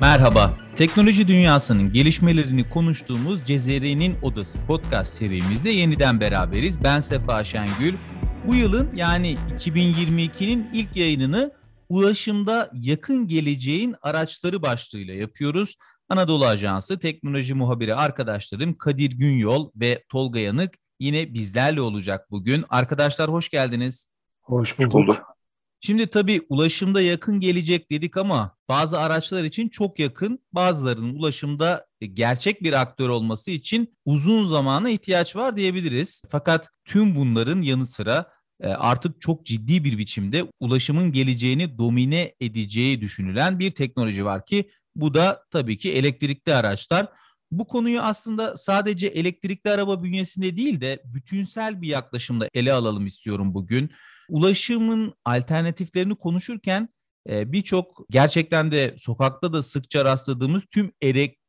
Merhaba, teknoloji dünyasının gelişmelerini konuştuğumuz Cezeri'nin Odası podcast serimizde yeniden beraberiz. Ben Sefa Şengül. Bu yılın yani 2022'nin ilk yayınını ulaşımda yakın geleceğin araçları başlığıyla yapıyoruz. Anadolu Ajansı teknoloji muhabiri arkadaşlarım Kadir Günyol ve Tolga Yanık yine bizlerle olacak bugün. Arkadaşlar hoş geldiniz. Hoş bulduk. Şimdi tabii ulaşımda yakın gelecek dedik ama bazı araçlar için çok yakın, bazılarının ulaşımda gerçek bir aktör olması için uzun zamana ihtiyaç var diyebiliriz. Fakat tüm bunların yanı sıra e, artık çok ciddi bir biçimde ulaşımın geleceğini domine edeceği düşünülen bir teknoloji var ki bu da tabii ki elektrikli araçlar. Bu konuyu aslında sadece elektrikli araba bünyesinde değil de bütünsel bir yaklaşımla ele alalım istiyorum bugün. Ulaşımın alternatiflerini konuşurken e, birçok gerçekten de sokakta da sıkça rastladığımız tüm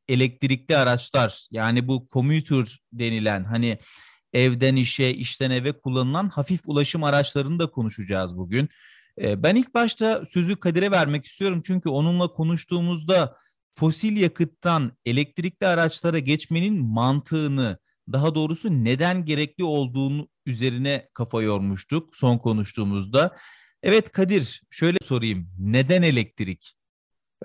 elektrikli araçlar yani bu commuter denilen hani evden işe, işten eve kullanılan hafif ulaşım araçlarını da konuşacağız bugün. E, ben ilk başta sözü Kadir'e vermek istiyorum çünkü onunla konuştuğumuzda fosil yakıttan elektrikli araçlara geçmenin mantığını, daha doğrusu neden gerekli olduğunu üzerine kafa yormuştuk son konuştuğumuzda. Evet Kadir, şöyle sorayım. Neden elektrik?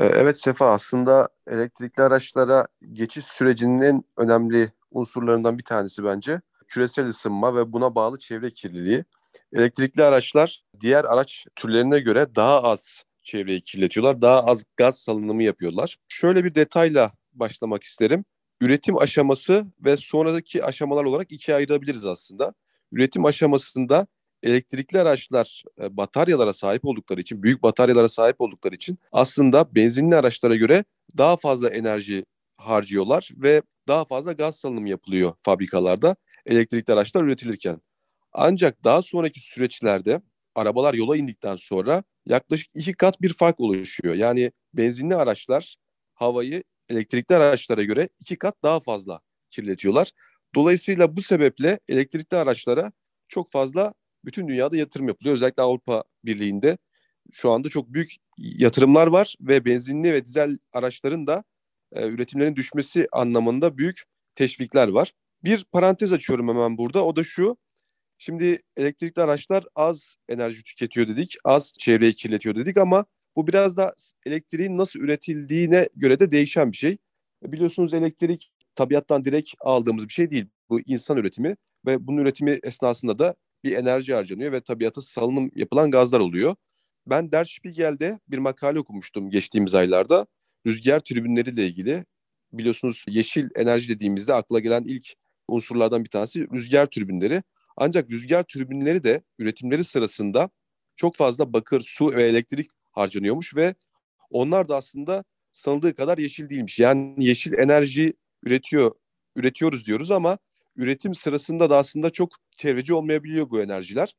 Ee, evet Sefa aslında elektrikli araçlara geçiş sürecinin en önemli unsurlarından bir tanesi bence küresel ısınma ve buna bağlı çevre kirliliği. Elektrikli araçlar diğer araç türlerine göre daha az çevreyi kirletiyorlar. Daha az gaz salınımı yapıyorlar. Şöyle bir detayla başlamak isterim. Üretim aşaması ve sonraki aşamalar olarak ikiye ayırabiliriz aslında. Üretim aşamasında elektrikli araçlar e, bataryalara sahip oldukları için, büyük bataryalara sahip oldukları için aslında benzinli araçlara göre daha fazla enerji harcıyorlar ve daha fazla gaz salınımı yapılıyor fabrikalarda elektrikli araçlar üretilirken. Ancak daha sonraki süreçlerde arabalar yola indikten sonra yaklaşık iki kat bir fark oluşuyor. Yani benzinli araçlar havayı elektrikli araçlara göre iki kat daha fazla kirletiyorlar. Dolayısıyla bu sebeple elektrikli araçlara çok fazla bütün dünyada yatırım yapılıyor. Özellikle Avrupa Birliği'nde şu anda çok büyük yatırımlar var ve benzinli ve dizel araçların da e, üretimlerin düşmesi anlamında büyük teşvikler var. Bir parantez açıyorum hemen burada. O da şu. Şimdi elektrikli araçlar az enerji tüketiyor dedik, az çevreyi kirletiyor dedik ama bu biraz da elektriğin nasıl üretildiğine göre de değişen bir şey. Biliyorsunuz elektrik tabiattan direkt aldığımız bir şey değil. Bu insan üretimi ve bunun üretimi esnasında da bir enerji harcanıyor ve tabiata salınım yapılan gazlar oluyor. Ben Der Spiegel'de bir makale okumuştum geçtiğimiz aylarda. Rüzgar tribünleriyle ilgili. Biliyorsunuz yeşil enerji dediğimizde akla gelen ilk unsurlardan bir tanesi rüzgar türbinleri. Ancak rüzgar türbinleri de üretimleri sırasında çok fazla bakır, su ve elektrik harcanıyormuş ve onlar da aslında sanıldığı kadar yeşil değilmiş. Yani yeşil enerji üretiyor, üretiyoruz diyoruz ama üretim sırasında da aslında çok çevreci olmayabiliyor bu enerjiler.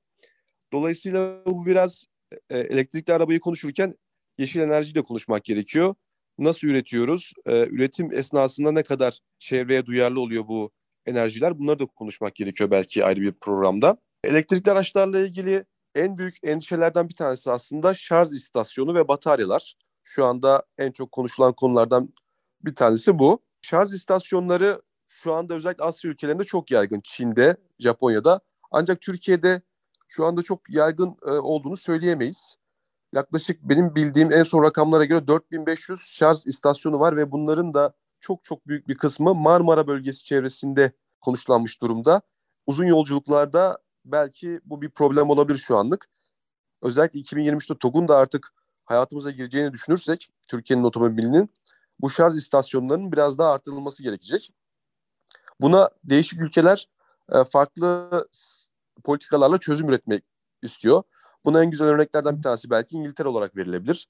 Dolayısıyla bu biraz e, elektrikli arabayı konuşurken yeşil enerjiyle konuşmak gerekiyor. Nasıl üretiyoruz? E, üretim esnasında ne kadar çevreye duyarlı oluyor bu enerjiler. Bunları da konuşmak gerekiyor belki ayrı bir programda. Elektrikli araçlarla ilgili en büyük endişelerden bir tanesi aslında şarj istasyonu ve bataryalar. Şu anda en çok konuşulan konulardan bir tanesi bu. Şarj istasyonları şu anda özellikle Asya ülkelerinde çok yaygın. Çin'de, Japonya'da. Ancak Türkiye'de şu anda çok yaygın e, olduğunu söyleyemeyiz. Yaklaşık benim bildiğim en son rakamlara göre 4500 şarj istasyonu var ve bunların da çok çok büyük bir kısmı Marmara bölgesi çevresinde konuşlanmış durumda. Uzun yolculuklarda belki bu bir problem olabilir şu anlık. Özellikle 2023'te TOG'un da artık hayatımıza gireceğini düşünürsek Türkiye'nin otomobilinin bu şarj istasyonlarının biraz daha artırılması gerekecek. Buna değişik ülkeler e, farklı politikalarla çözüm üretmek istiyor. Buna en güzel örneklerden bir tanesi belki İngiltere olarak verilebilir.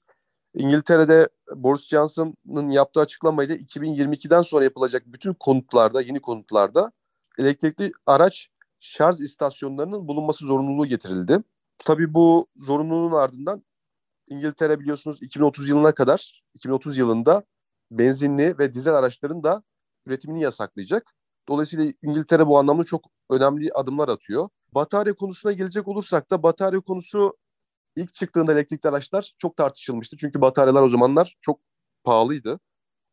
İngiltere'de Boris Johnson'ın yaptığı açıklamayla 2022'den sonra yapılacak bütün konutlarda, yeni konutlarda elektrikli araç şarj istasyonlarının bulunması zorunluluğu getirildi. Tabii bu zorunluluğun ardından İngiltere biliyorsunuz 2030 yılına kadar, 2030 yılında benzinli ve dizel araçların da üretimini yasaklayacak. Dolayısıyla İngiltere bu anlamda çok önemli adımlar atıyor. Batarya konusuna gelecek olursak da batarya konusu ilk çıktığında elektrikli araçlar çok tartışılmıştı. Çünkü bataryalar o zamanlar çok pahalıydı.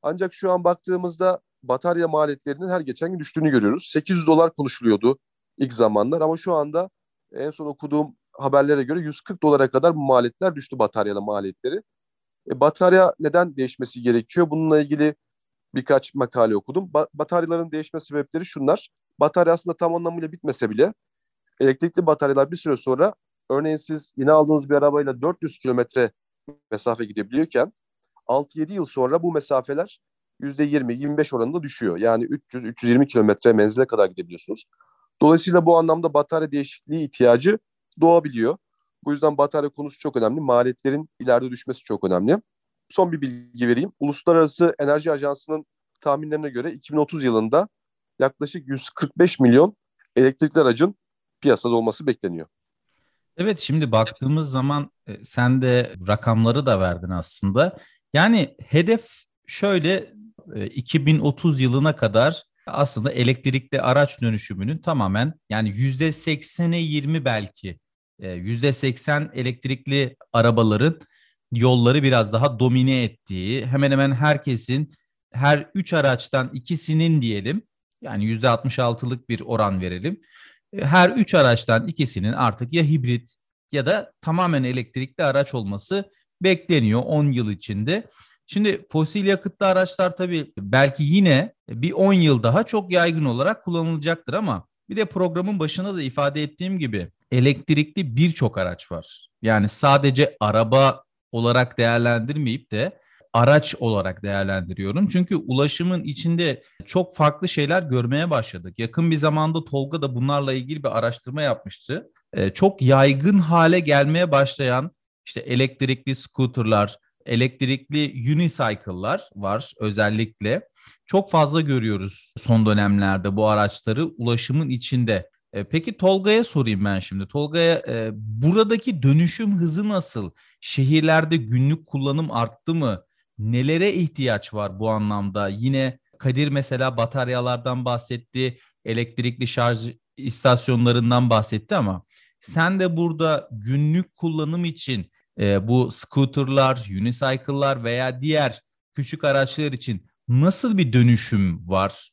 Ancak şu an baktığımızda batarya maliyetlerinin her geçen gün düştüğünü görüyoruz. 800 dolar konuşuluyordu ilk zamanlar ama şu anda en son okuduğum haberlere göre 140 dolara kadar maliyetler düştü bataryalı maliyetleri. E, batarya neden değişmesi gerekiyor? Bununla ilgili birkaç makale okudum. Ba- bataryaların değişme sebepleri şunlar. Batarya aslında tam anlamıyla bitmese bile elektrikli bataryalar bir süre sonra örneğin siz yine aldığınız bir arabayla 400 kilometre mesafe gidebiliyorken 6-7 yıl sonra bu mesafeler %20-25 oranında düşüyor. Yani 300-320 kilometre menzile kadar gidebiliyorsunuz. Dolayısıyla bu anlamda batarya değişikliği ihtiyacı doğabiliyor. Bu yüzden batarya konusu çok önemli. Maliyetlerin ileride düşmesi çok önemli. Son bir bilgi vereyim. Uluslararası Enerji Ajansı'nın tahminlerine göre 2030 yılında yaklaşık 145 milyon elektrikli aracın piyasada olması bekleniyor. Evet şimdi baktığımız zaman e, sen de rakamları da verdin aslında. Yani hedef şöyle 2030 e, yılına kadar aslında elektrikli araç dönüşümünün tamamen yani yüzde 80'e 20 belki %80 elektrikli arabaların yolları biraz daha domine ettiği hemen hemen herkesin her üç araçtan ikisinin diyelim yani yüzde 66'lık bir oran verelim. E, her üç araçtan ikisinin artık ya hibrit ya da tamamen elektrikli araç olması bekleniyor 10 yıl içinde. Şimdi fosil yakıtlı araçlar tabii belki yine bir 10 yıl daha çok yaygın olarak kullanılacaktır ama bir de programın başında da ifade ettiğim gibi elektrikli birçok araç var. Yani sadece araba olarak değerlendirmeyip de araç olarak değerlendiriyorum. Çünkü ulaşımın içinde çok farklı şeyler görmeye başladık. Yakın bir zamanda Tolga da bunlarla ilgili bir araştırma yapmıştı. Ee, çok yaygın hale gelmeye başlayan işte elektrikli scooterlar, elektrikli unicycle'lar var özellikle. Çok fazla görüyoruz son dönemlerde bu araçları ulaşımın içinde. E, peki Tolga'ya sorayım ben şimdi. Tolga'ya e, buradaki dönüşüm hızı nasıl? Şehirlerde günlük kullanım arttı mı? Nelere ihtiyaç var bu anlamda? Yine Kadir mesela bataryalardan bahsetti, elektrikli şarj istasyonlarından bahsetti ama sen de burada günlük kullanım için e, bu scooterlar, unicycle'lar veya diğer küçük araçlar için nasıl bir dönüşüm var?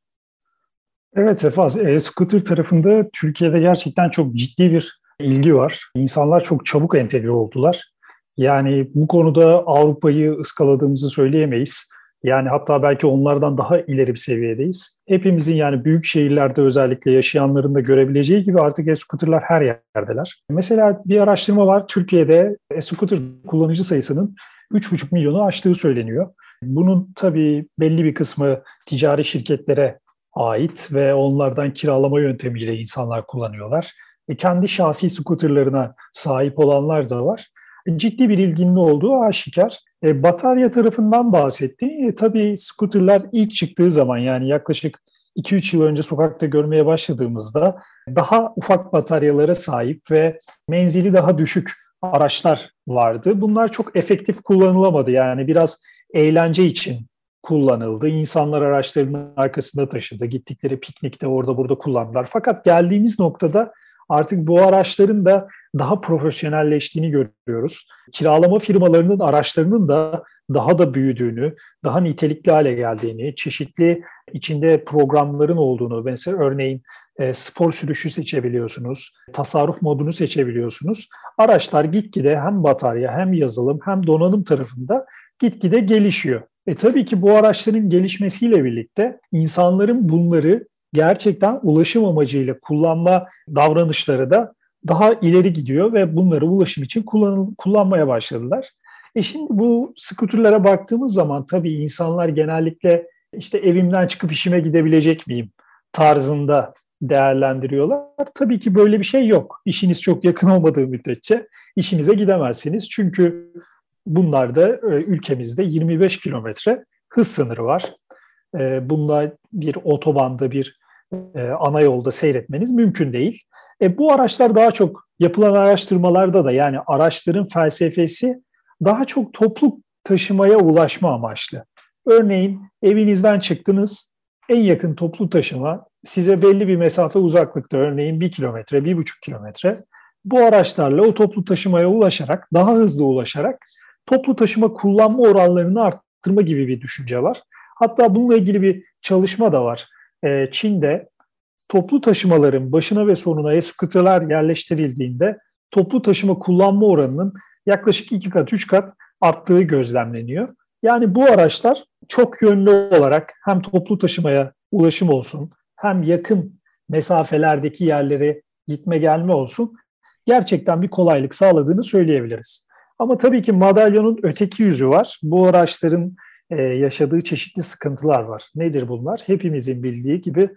Evet Sefa, e-scooter tarafında Türkiye'de gerçekten çok ciddi bir ilgi var. İnsanlar çok çabuk entegre oldular. Yani bu konuda Avrupa'yı ıskaladığımızı söyleyemeyiz. Yani hatta belki onlardan daha ileri bir seviyedeyiz. Hepimizin yani büyük şehirlerde özellikle yaşayanların da görebileceği gibi artık e-scooterlar her yerdeler. Mesela bir araştırma var. Türkiye'de e-scooter kullanıcı sayısının 3,5 milyonu aştığı söyleniyor. Bunun tabii belli bir kısmı ticari şirketlere ait ve onlardan kiralama yöntemiyle insanlar kullanıyorlar. E kendi şahsi skuterlarına sahip olanlar da var. E, ciddi bir ilginin olduğu aşikar. E, batarya tarafından bahsetti. E, tabii skuterler ilk çıktığı zaman yani yaklaşık 2-3 yıl önce sokakta görmeye başladığımızda daha ufak bataryalara sahip ve menzili daha düşük araçlar vardı. Bunlar çok efektif kullanılamadı. Yani biraz eğlence için kullanıldı. İnsanlar araçlarının arkasında taşıdı. Gittikleri piknikte orada burada kullandılar. Fakat geldiğimiz noktada artık bu araçların da daha profesyonelleştiğini görüyoruz. Kiralama firmalarının araçlarının da daha da büyüdüğünü, daha nitelikli hale geldiğini, çeşitli içinde programların olduğunu, mesela örneğin e, spor sürüşü seçebiliyorsunuz, tasarruf modunu seçebiliyorsunuz. Araçlar gitgide hem batarya hem yazılım hem donanım tarafında gitgide gelişiyor. E tabii ki bu araçların gelişmesiyle birlikte insanların bunları gerçekten ulaşım amacıyla kullanma davranışları da daha ileri gidiyor ve bunları ulaşım için kullan, kullanmaya başladılar. E şimdi bu skuterlere baktığımız zaman tabii insanlar genellikle işte evimden çıkıp işime gidebilecek miyim tarzında değerlendiriyorlar. Tabii ki böyle bir şey yok. İşiniz çok yakın olmadığı müddetçe işinize gidemezsiniz. Çünkü bunlarda e, ülkemizde 25 kilometre hız sınırı var. E, bir otobanda, bir e, ana yolda seyretmeniz mümkün değil. E, bu araçlar daha çok yapılan araştırmalarda da yani araçların felsefesi daha çok toplu taşımaya ulaşma amaçlı. Örneğin evinizden çıktınız, en yakın toplu taşıma size belli bir mesafe uzaklıkta örneğin bir kilometre, bir buçuk kilometre. Bu araçlarla o toplu taşımaya ulaşarak, daha hızlı ulaşarak toplu taşıma kullanma oranlarını arttırma gibi bir düşünce var. Hatta bununla ilgili bir çalışma da var. E, Çin'de toplu taşımaların başına ve sonuna e-scooter'lar yerleştirildiğinde toplu taşıma kullanma oranının yaklaşık iki kat, üç kat arttığı gözlemleniyor. Yani bu araçlar çok yönlü olarak hem toplu taşımaya ulaşım olsun, hem yakın mesafelerdeki yerlere gitme gelme olsun gerçekten bir kolaylık sağladığını söyleyebiliriz. Ama tabii ki madalyonun öteki yüzü var. Bu araçların e, yaşadığı çeşitli sıkıntılar var. Nedir bunlar? Hepimizin bildiği gibi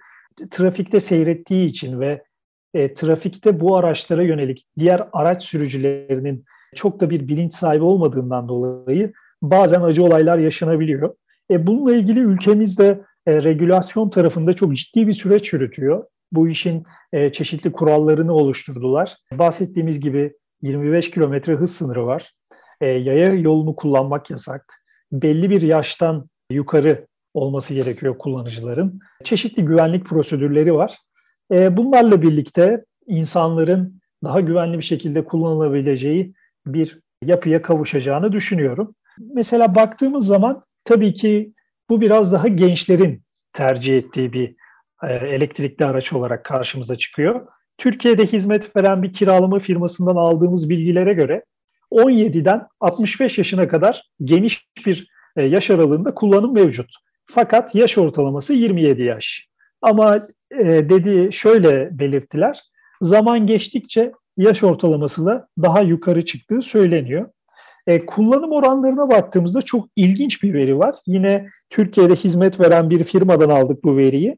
trafikte seyrettiği için ve e, trafikte bu araçlara yönelik diğer araç sürücülerinin çok da bir bilinç sahibi olmadığından dolayı bazen acı olaylar yaşanabiliyor. E, bununla ilgili ülkemizde e, regülasyon tarafında çok ciddi bir süreç yürütüyor. Bu işin e, çeşitli kurallarını oluşturdular. Bahsettiğimiz gibi 25 kilometre hız sınırı var. E, yaya yolunu kullanmak yasak. Belli bir yaştan yukarı olması gerekiyor kullanıcıların. Çeşitli güvenlik prosedürleri var. E, bunlarla birlikte insanların daha güvenli bir şekilde kullanılabileceği bir yapıya kavuşacağını düşünüyorum. Mesela baktığımız zaman tabii ki bu biraz daha gençlerin tercih ettiği bir e, elektrikli araç olarak karşımıza çıkıyor. Türkiye'de hizmet veren bir kiralama firmasından aldığımız bilgilere göre 17'den 65 yaşına kadar geniş bir e, yaş aralığında kullanım mevcut. Fakat yaş ortalaması 27 yaş. Ama e, dediği şöyle belirttiler. Zaman geçtikçe yaş ortalaması da daha yukarı çıktığı söyleniyor. E, kullanım oranlarına baktığımızda çok ilginç bir veri var. Yine Türkiye'de hizmet veren bir firmadan aldık bu veriyi.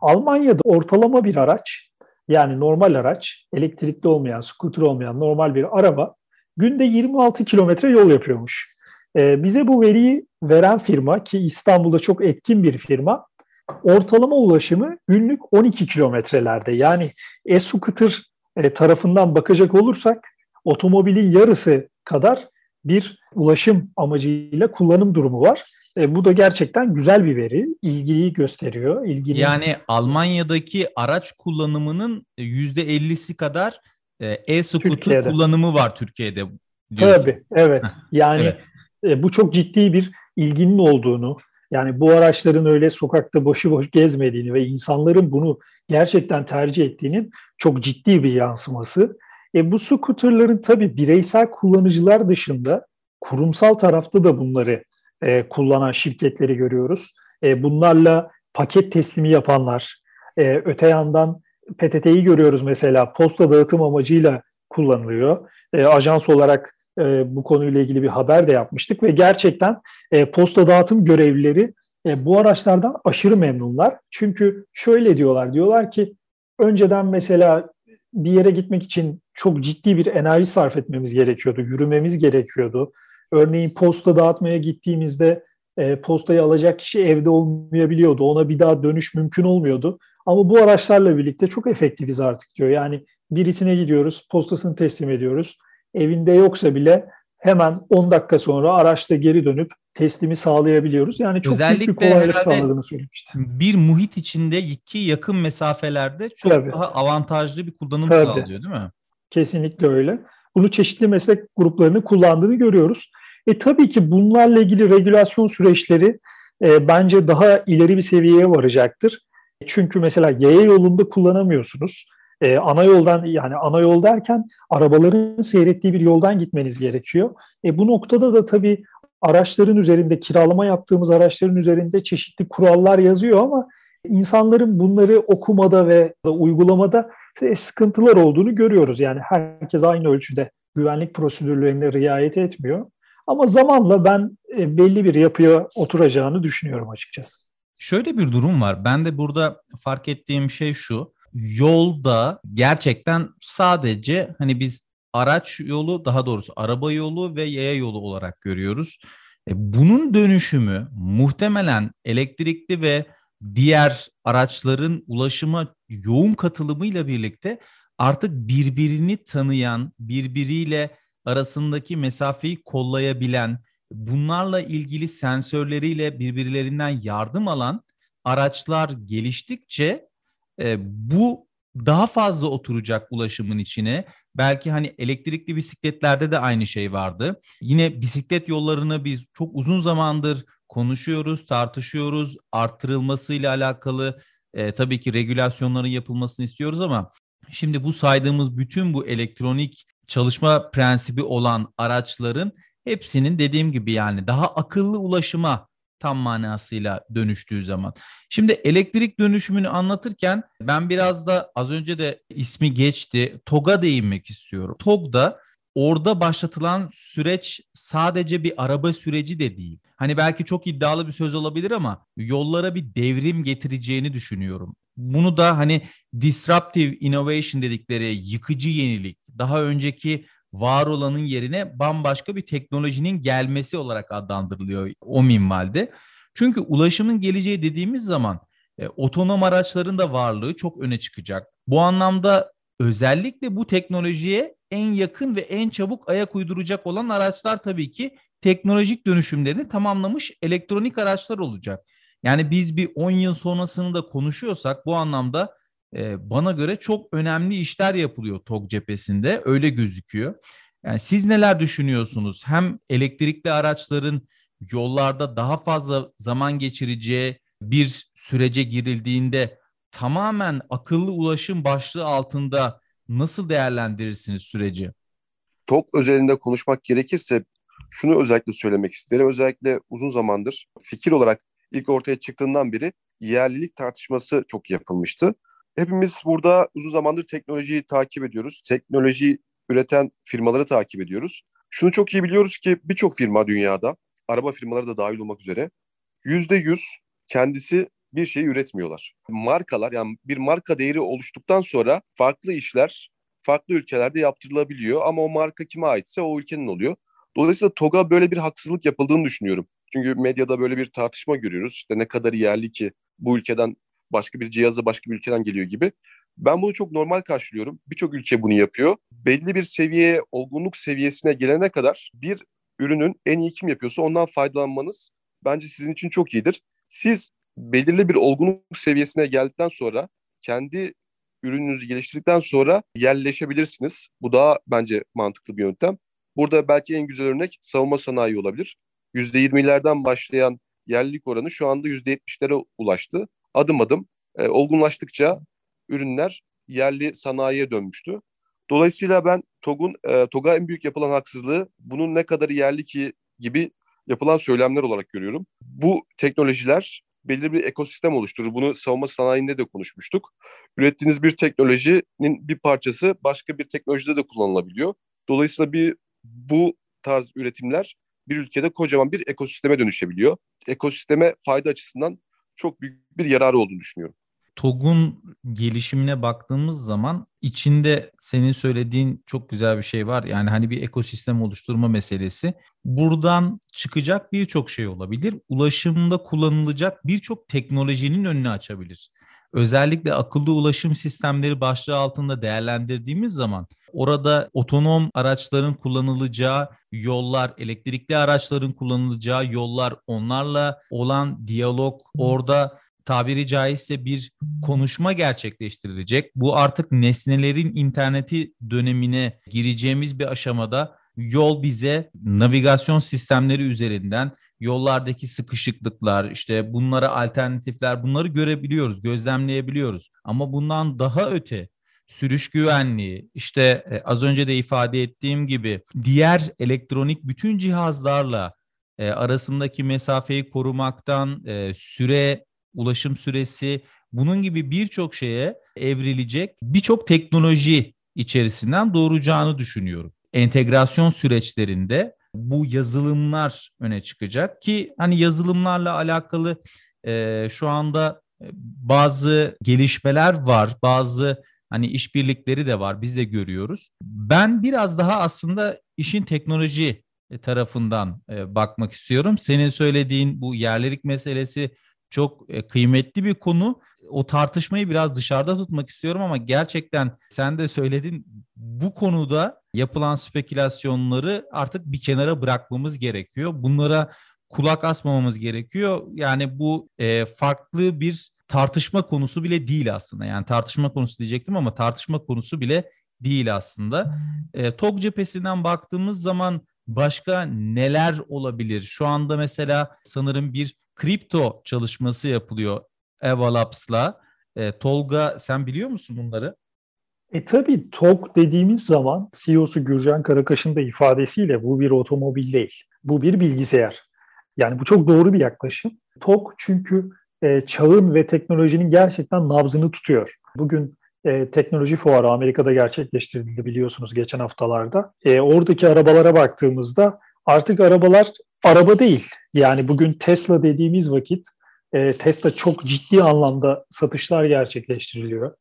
Almanya'da ortalama bir araç, yani normal araç, elektrikli olmayan, skuter olmayan normal bir araba günde 26 kilometre yol yapıyormuş. E, bize bu veriyi veren firma ki İstanbul'da çok etkin bir firma, ortalama ulaşımı günlük 12 kilometrelerde. Yani e-scooter e, tarafından bakacak olursak otomobilin yarısı kadar bir ulaşım amacıyla kullanım durumu var. E, bu da gerçekten güzel bir veri. İlgiyi gösteriyor. İlginin... Yani Almanya'daki araç kullanımının %50'si kadar e, e-scooter kullanımı var Türkiye'de. Diyorsun. Tabii, evet. Yani evet. E, bu çok ciddi bir ilginin olduğunu, yani bu araçların öyle sokakta boşu boş gezmediğini ve insanların bunu gerçekten tercih ettiğinin çok ciddi bir yansıması. E bu scooterların tabii bireysel kullanıcılar dışında kurumsal tarafta da bunları e, kullanan şirketleri görüyoruz. E, bunlarla paket teslimi yapanlar, e, öte yandan PTT'yi görüyoruz mesela posta dağıtım amacıyla kullanılıyor. E, ajans olarak e, bu konuyla ilgili bir haber de yapmıştık ve gerçekten e, posta dağıtım görevlileri e, bu araçlardan aşırı memnunlar. Çünkü şöyle diyorlar, diyorlar ki önceden mesela bir yere gitmek için çok ciddi bir enerji sarf etmemiz gerekiyordu, yürümemiz gerekiyordu. Örneğin posta dağıtmaya gittiğimizde e, postayı alacak kişi evde olmayabiliyordu. Ona bir daha dönüş mümkün olmuyordu. Ama bu araçlarla birlikte çok efektifiz artık diyor. Yani birisine gidiyoruz, postasını teslim ediyoruz. Evinde yoksa bile hemen 10 dakika sonra araçla geri dönüp teslimi sağlayabiliyoruz. Yani çok Özellikle büyük bir kolaylık sağladığını söylemiştim. Bir muhit içinde iki yakın mesafelerde çok Tabii. daha avantajlı bir kullanım Tabii. sağlıyor değil mi? Kesinlikle öyle. Bunu çeşitli meslek gruplarını kullandığını görüyoruz. E tabii ki bunlarla ilgili regülasyon süreçleri e, bence daha ileri bir seviyeye varacaktır. Çünkü mesela yaya yolunda kullanamıyorsunuz. E, ana yoldan yani ana yol derken arabaların seyrettiği bir yoldan gitmeniz gerekiyor. E, bu noktada da tabii araçların üzerinde kiralama yaptığımız araçların üzerinde çeşitli kurallar yazıyor ama insanların bunları okumada ve uygulamada sıkıntılar olduğunu görüyoruz. Yani herkes aynı ölçüde güvenlik prosedürlerine riayet etmiyor. Ama zamanla ben e, belli bir yapıya oturacağını düşünüyorum açıkçası. Şöyle bir durum var. Ben de burada fark ettiğim şey şu. Yolda gerçekten sadece hani biz araç yolu daha doğrusu araba yolu ve yaya yolu olarak görüyoruz. E, bunun dönüşümü muhtemelen elektrikli ve diğer araçların ulaşıma yoğun katılımıyla birlikte artık birbirini tanıyan, birbiriyle arasındaki mesafeyi kollayabilen, bunlarla ilgili sensörleriyle birbirlerinden yardım alan araçlar geliştikçe e, bu daha fazla oturacak ulaşımın içine. Belki hani elektrikli bisikletlerde de aynı şey vardı. Yine bisiklet yollarını biz çok uzun zamandır konuşuyoruz, tartışıyoruz. Arttırılmasıyla alakalı e, tabii ki regülasyonların yapılmasını istiyoruz ama şimdi bu saydığımız bütün bu elektronik çalışma prensibi olan araçların hepsinin dediğim gibi yani daha akıllı ulaşıma tam manasıyla dönüştüğü zaman. Şimdi elektrik dönüşümünü anlatırken ben biraz da az önce de ismi geçti. TOG'a değinmek istiyorum. TOG'da orada başlatılan süreç sadece bir araba süreci de değil. Hani belki çok iddialı bir söz olabilir ama yollara bir devrim getireceğini düşünüyorum. Bunu da hani disruptive innovation dedikleri yıkıcı yenilik, daha önceki var olanın yerine bambaşka bir teknolojinin gelmesi olarak adlandırılıyor o minvalde. Çünkü ulaşımın geleceği dediğimiz zaman e, otonom araçların da varlığı çok öne çıkacak. Bu anlamda özellikle bu teknolojiye en yakın ve en çabuk ayak uyduracak olan araçlar tabii ki teknolojik dönüşümlerini tamamlamış elektronik araçlar olacak. Yani biz bir 10 yıl sonrasını da konuşuyorsak bu anlamda bana göre çok önemli işler yapılıyor TOG cephesinde öyle gözüküyor. Yani siz neler düşünüyorsunuz? Hem elektrikli araçların yollarda daha fazla zaman geçireceği bir sürece girildiğinde tamamen akıllı ulaşım başlığı altında nasıl değerlendirirsiniz süreci? TOG özelinde konuşmak gerekirse şunu özellikle söylemek isterim. Özellikle uzun zamandır fikir olarak ilk ortaya çıktığından beri yerlilik tartışması çok yapılmıştı. Hepimiz burada uzun zamandır teknolojiyi takip ediyoruz. Teknoloji üreten firmaları takip ediyoruz. Şunu çok iyi biliyoruz ki birçok firma dünyada, araba firmaları da dahil olmak üzere yüzde yüz kendisi bir şey üretmiyorlar. Markalar yani bir marka değeri oluştuktan sonra farklı işler farklı ülkelerde yaptırılabiliyor ama o marka kime aitse o ülkenin oluyor. Dolayısıyla TOG'a böyle bir haksızlık yapıldığını düşünüyorum. Çünkü medyada böyle bir tartışma görüyoruz. İşte ne kadar yerli ki bu ülkeden başka bir cihazı başka bir ülkeden geliyor gibi. Ben bunu çok normal karşılıyorum. Birçok ülke bunu yapıyor. Belli bir seviyeye, olgunluk seviyesine gelene kadar bir ürünün en iyi kim yapıyorsa ondan faydalanmanız bence sizin için çok iyidir. Siz belirli bir olgunluk seviyesine geldikten sonra kendi ürününüzü geliştirdikten sonra yerleşebilirsiniz. Bu daha bence mantıklı bir yöntem. Burada belki en güzel örnek savunma sanayi olabilir. %20'lerden başlayan yerlilik oranı şu anda %70'lere ulaştı. Adım adım e, olgunlaştıkça ürünler yerli sanayiye dönmüştü. Dolayısıyla ben TOG'un e, TOG'a en büyük yapılan haksızlığı bunun ne kadar yerli ki gibi yapılan söylemler olarak görüyorum. Bu teknolojiler belirli bir ekosistem oluşturur. Bunu savunma sanayinde de konuşmuştuk. Ürettiğiniz bir teknolojinin bir parçası başka bir teknolojide de kullanılabiliyor. Dolayısıyla bir bu tarz üretimler bir ülkede kocaman bir ekosisteme dönüşebiliyor. Ekosisteme fayda açısından çok büyük bir yararı olduğunu düşünüyorum. TOG'un gelişimine baktığımız zaman içinde senin söylediğin çok güzel bir şey var. Yani hani bir ekosistem oluşturma meselesi. Buradan çıkacak birçok şey olabilir. Ulaşımda kullanılacak birçok teknolojinin önünü açabilir. Özellikle akıllı ulaşım sistemleri başlığı altında değerlendirdiğimiz zaman orada otonom araçların kullanılacağı yollar, elektrikli araçların kullanılacağı yollar, onlarla olan diyalog, orada tabiri caizse bir konuşma gerçekleştirilecek. Bu artık nesnelerin interneti dönemine gireceğimiz bir aşamada yol bize navigasyon sistemleri üzerinden yollardaki sıkışıklıklar, işte bunlara alternatifler bunları görebiliyoruz, gözlemleyebiliyoruz. Ama bundan daha öte sürüş güvenliği, işte e, az önce de ifade ettiğim gibi diğer elektronik bütün cihazlarla e, arasındaki mesafeyi korumaktan e, süre ulaşım süresi bunun gibi birçok şeye evrilecek birçok teknoloji içerisinden doğuracağını düşünüyorum. Entegrasyon süreçlerinde bu yazılımlar öne çıkacak ki hani yazılımlarla alakalı e, şu anda e, bazı gelişmeler var, bazı hani işbirlikleri de var. Biz de görüyoruz. Ben biraz daha aslında işin teknoloji tarafından e, bakmak istiyorum. Senin söylediğin bu yerlilik meselesi çok e, kıymetli bir konu. O tartışmayı biraz dışarıda tutmak istiyorum ama gerçekten sen de söyledin bu konuda yapılan spekülasyonları artık bir kenara bırakmamız gerekiyor. Bunlara kulak asmamamız gerekiyor. Yani bu e, farklı bir tartışma konusu bile değil aslında. Yani tartışma konusu diyecektim ama tartışma konusu bile değil aslında. E, TOG cephesinden baktığımız zaman başka neler olabilir? Şu anda mesela sanırım bir kripto çalışması yapılıyor Eva Labs'la. E, Tolga sen biliyor musun bunları? E tabii TOG dediğimiz zaman CEO'su Gürcan Karakaş'ın da ifadesiyle bu bir otomobil değil. Bu bir bilgisayar. Yani bu çok doğru bir yaklaşım. TOG çünkü e, çağın ve teknolojinin gerçekten nabzını tutuyor. Bugün e, teknoloji fuarı Amerika'da gerçekleştirildi biliyorsunuz geçen haftalarda. E, oradaki arabalara baktığımızda artık arabalar araba değil. Yani bugün Tesla dediğimiz vakit e, Tesla çok ciddi anlamda satışlar gerçekleştiriliyor.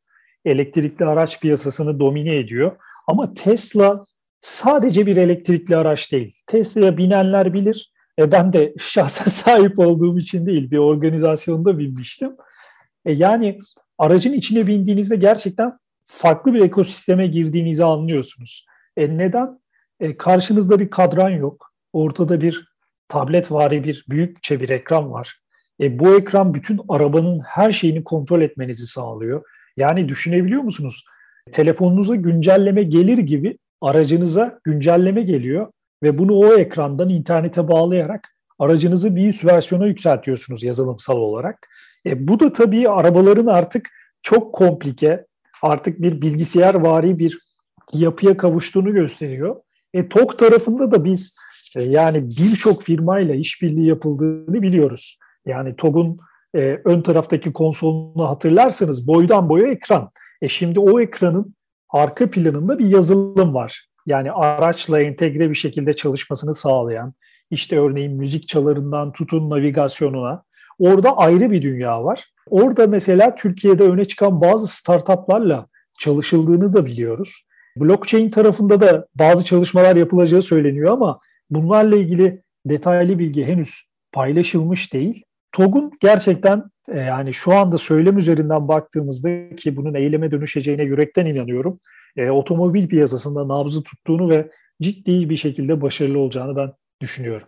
Elektrikli araç piyasasını domine ediyor. Ama Tesla sadece bir elektrikli araç değil. Tesla'ya binenler bilir. E, ben de şahsen sahip olduğum için değil bir organizasyonda binmiştim. E, yani aracın içine bindiğinizde gerçekten farklı bir ekosisteme girdiğinizi anlıyorsunuz. E, neden? E, karşınızda bir kadran yok. Ortada bir tablet vari bir büyükçe bir ekran var. E, bu ekran bütün arabanın her şeyini kontrol etmenizi sağlıyor. Yani düşünebiliyor musunuz? Telefonunuza güncelleme gelir gibi aracınıza güncelleme geliyor ve bunu o ekrandan internete bağlayarak aracınızı bir üst versiyona yükseltiyorsunuz yazılımsal olarak. E, bu da tabii arabaların artık çok komplike, artık bir bilgisayar vari bir yapıya kavuştuğunu gösteriyor. E, TOK tarafında da biz e, yani birçok firmayla işbirliği yapıldığını biliyoruz. Yani TOG'un e, ön taraftaki konsolunu hatırlarsanız boydan boya ekran. E şimdi o ekranın arka planında bir yazılım var. Yani araçla entegre bir şekilde çalışmasını sağlayan, işte örneğin müzik çalarından tutun navigasyonuna. Orada ayrı bir dünya var. Orada mesela Türkiye'de öne çıkan bazı startuplarla çalışıldığını da biliyoruz. Blockchain tarafında da bazı çalışmalar yapılacağı söyleniyor ama bunlarla ilgili detaylı bilgi henüz paylaşılmış değil. TOG'un gerçekten e, yani şu anda söylem üzerinden baktığımızda ki bunun eyleme dönüşeceğine yürekten inanıyorum. E, otomobil piyasasında nabzı tuttuğunu ve ciddi bir şekilde başarılı olacağını ben düşünüyorum.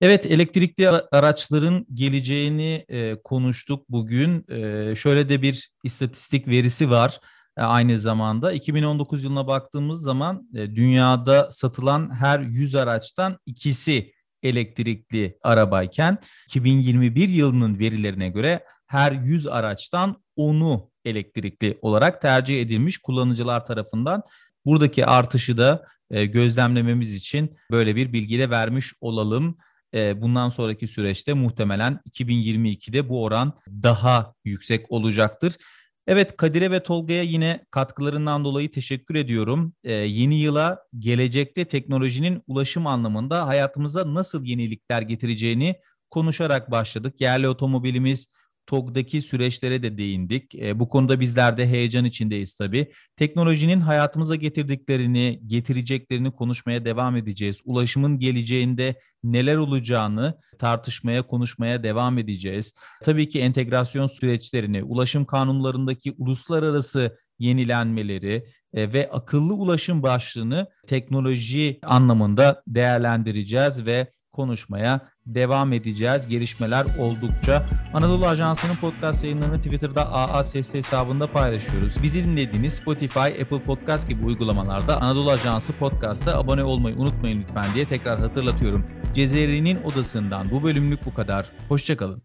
Evet elektrikli araçların geleceğini e, konuştuk bugün. E, şöyle de bir istatistik verisi var e, aynı zamanda. 2019 yılına baktığımız zaman e, dünyada satılan her 100 araçtan ikisi elektrikli arabayken 2021 yılının verilerine göre her 100 araçtan 10'u elektrikli olarak tercih edilmiş kullanıcılar tarafından. Buradaki artışı da e, gözlemlememiz için böyle bir bilgiyle vermiş olalım. E, bundan sonraki süreçte muhtemelen 2022'de bu oran daha yüksek olacaktır. Evet Kadir'e ve Tolga'ya yine katkılarından dolayı teşekkür ediyorum. Ee, yeni yıla gelecekte teknolojinin ulaşım anlamında hayatımıza nasıl yenilikler getireceğini konuşarak başladık. Yerli otomobilimiz TOG'daki süreçlere de değindik. E, bu konuda bizler de heyecan içindeyiz tabii. Teknolojinin hayatımıza getirdiklerini, getireceklerini konuşmaya devam edeceğiz. Ulaşımın geleceğinde neler olacağını tartışmaya, konuşmaya devam edeceğiz. Tabii ki entegrasyon süreçlerini, ulaşım kanunlarındaki uluslararası yenilenmeleri e, ve akıllı ulaşım başlığını teknoloji anlamında değerlendireceğiz ve konuşmaya devam edeceğiz. Gelişmeler oldukça. Anadolu Ajansı'nın podcast yayınlarını Twitter'da AA Sesli hesabında paylaşıyoruz. Bizi dinlediğiniz Spotify, Apple Podcast gibi uygulamalarda Anadolu Ajansı Podcast'a abone olmayı unutmayın lütfen diye tekrar hatırlatıyorum. Cezeri'nin odasından bu bölümlük bu kadar. Hoşçakalın.